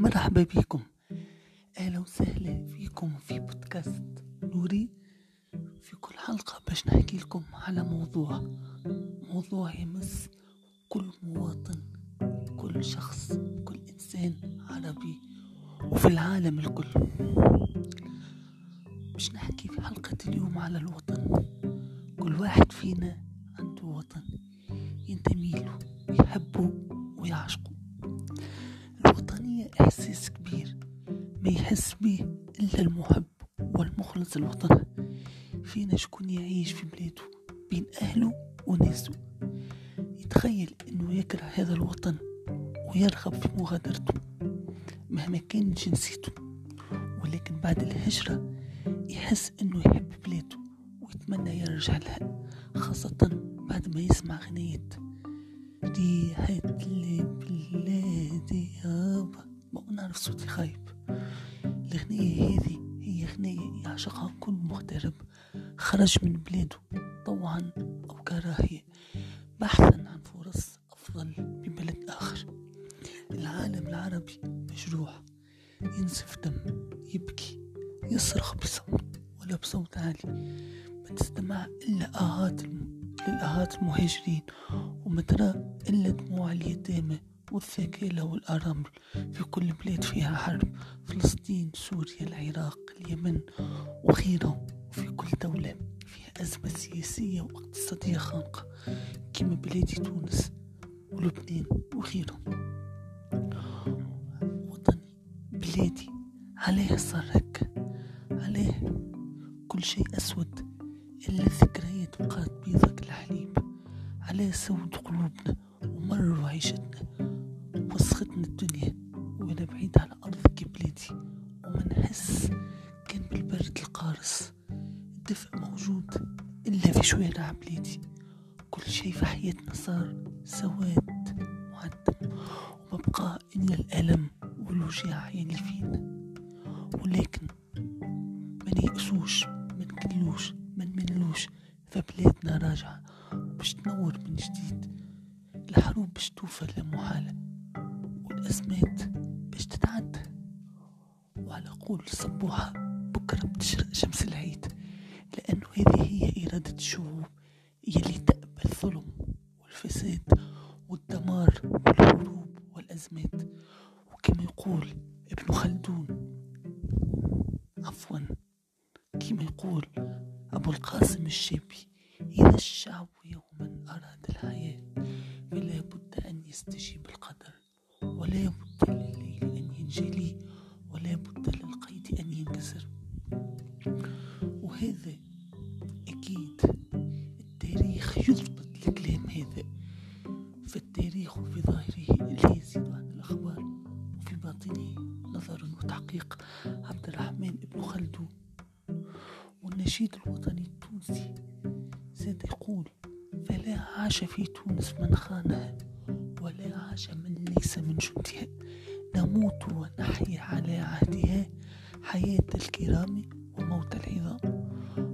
مرحبا بكم. أهلا وسهلا فيكم في بودكاست نوري. في كل حلقة باش نحكي لكم على موضوع موضوع يمس كل مواطن كل شخص كل إنسان عربي وفي العالم الكل. باش نحكي في حلقة اليوم على الوطن كل واحد فينا عنده وطن. إحساس كبير. ما يحس به إلا المحب والمخلص الوطن فينا شكون يعيش في بلاده بين أهله وناسه. يتخيل أنه يكره هذا الوطن ويرغب في مغادرته. مهما كان جنسيته ولكن بعد الهجرة يحس أنه يحب بلاده ويتمنى يرجع لها خاصة بعد ما يسمع غنية. ريحة نعرف صوتي خايب. الغنية هذه هي غنية يعشقها كل مغترب خرج من بلاده. طوعا أو كراهية بحثا عن فرص أفضل ببلد آخر. العالم العربي مجروح. ينزف دم. يبكي. يصرخ بصوت ولا بصوت عالي. ما تستمع إلا آهات للآهات المهاجرين. وما ترى إلا دموع اليتامى. والثكالة والأرامل في كل بلاد فيها حرب. فلسطين سوريا العراق اليمن وغيرها. وفي كل دولة فيها أزمة سياسية واقتصادية خانقة كما بلادي تونس ولبنان وغيرهم. وطني بلادي عليه صار هكا عليه كل شيء أسود إلا الذكريات بقات بيضك الحليب. عليه سود قلوبنا ومروا عيشتنا. في شوارع بلادي كل شيء في حياتنا صار سواد معدم وما بقى إلا الألم والوجع يلي فينا. ولكن ما نيأسوش ما نكلوش ما نملوش. فبلادنا راجعة باش تنور من جديد. الحروب باش توفى لا محالة والأزمات باش تتعدى. وعلى قول الصبوحة بكرة بتشرق شمس العيد. لأنه هذه هي إرادة الشعوب يلي تقبل الظلم والفساد والدمار والحروب والأزمات. وكما يقول ابن خلدون عفوا كما يقول أبو القاسم الشابي إذا الشعب يوما أراد الحياة فلا بد أن يستجيب القدر ولا بد أن ينجلي ولا بد للقيد أن ينكسر. وهذا نظر وتحقيق عبد الرحمن بن خلدون. والنشيد الوطني التونسي زاد يقول فلا عاش في تونس من خانها ولا عاش من ليس من جندها نموت ونحيا على عهدها حياة الكرام وموت العظام.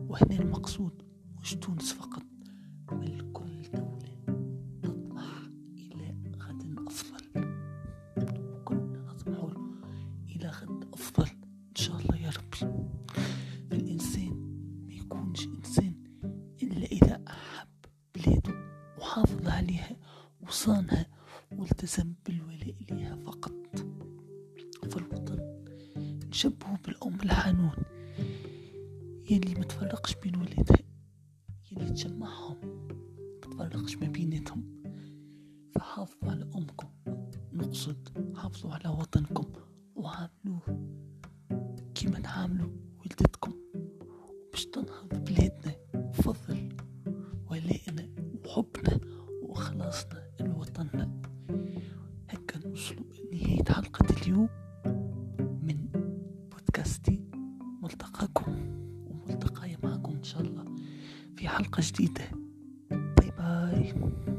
وهنا المقصود مش تونس فقط نشبهه بالأم الحنون يلي ما تفرقش بين ولادها يلي تجمعهم ما تفرقش ما بيناتهم. فحافظوا على أمكم نقصد حافظوا على وطنكم وعاملوه كيما نعاملوا ولدتكم. باش تنهض بلادنا فضل ولائنا وحبنا وإخلاصنا لوطننا. هكا نوصلوا لنهاية حلقة اليوم. في حلقة جديدة. باي باي.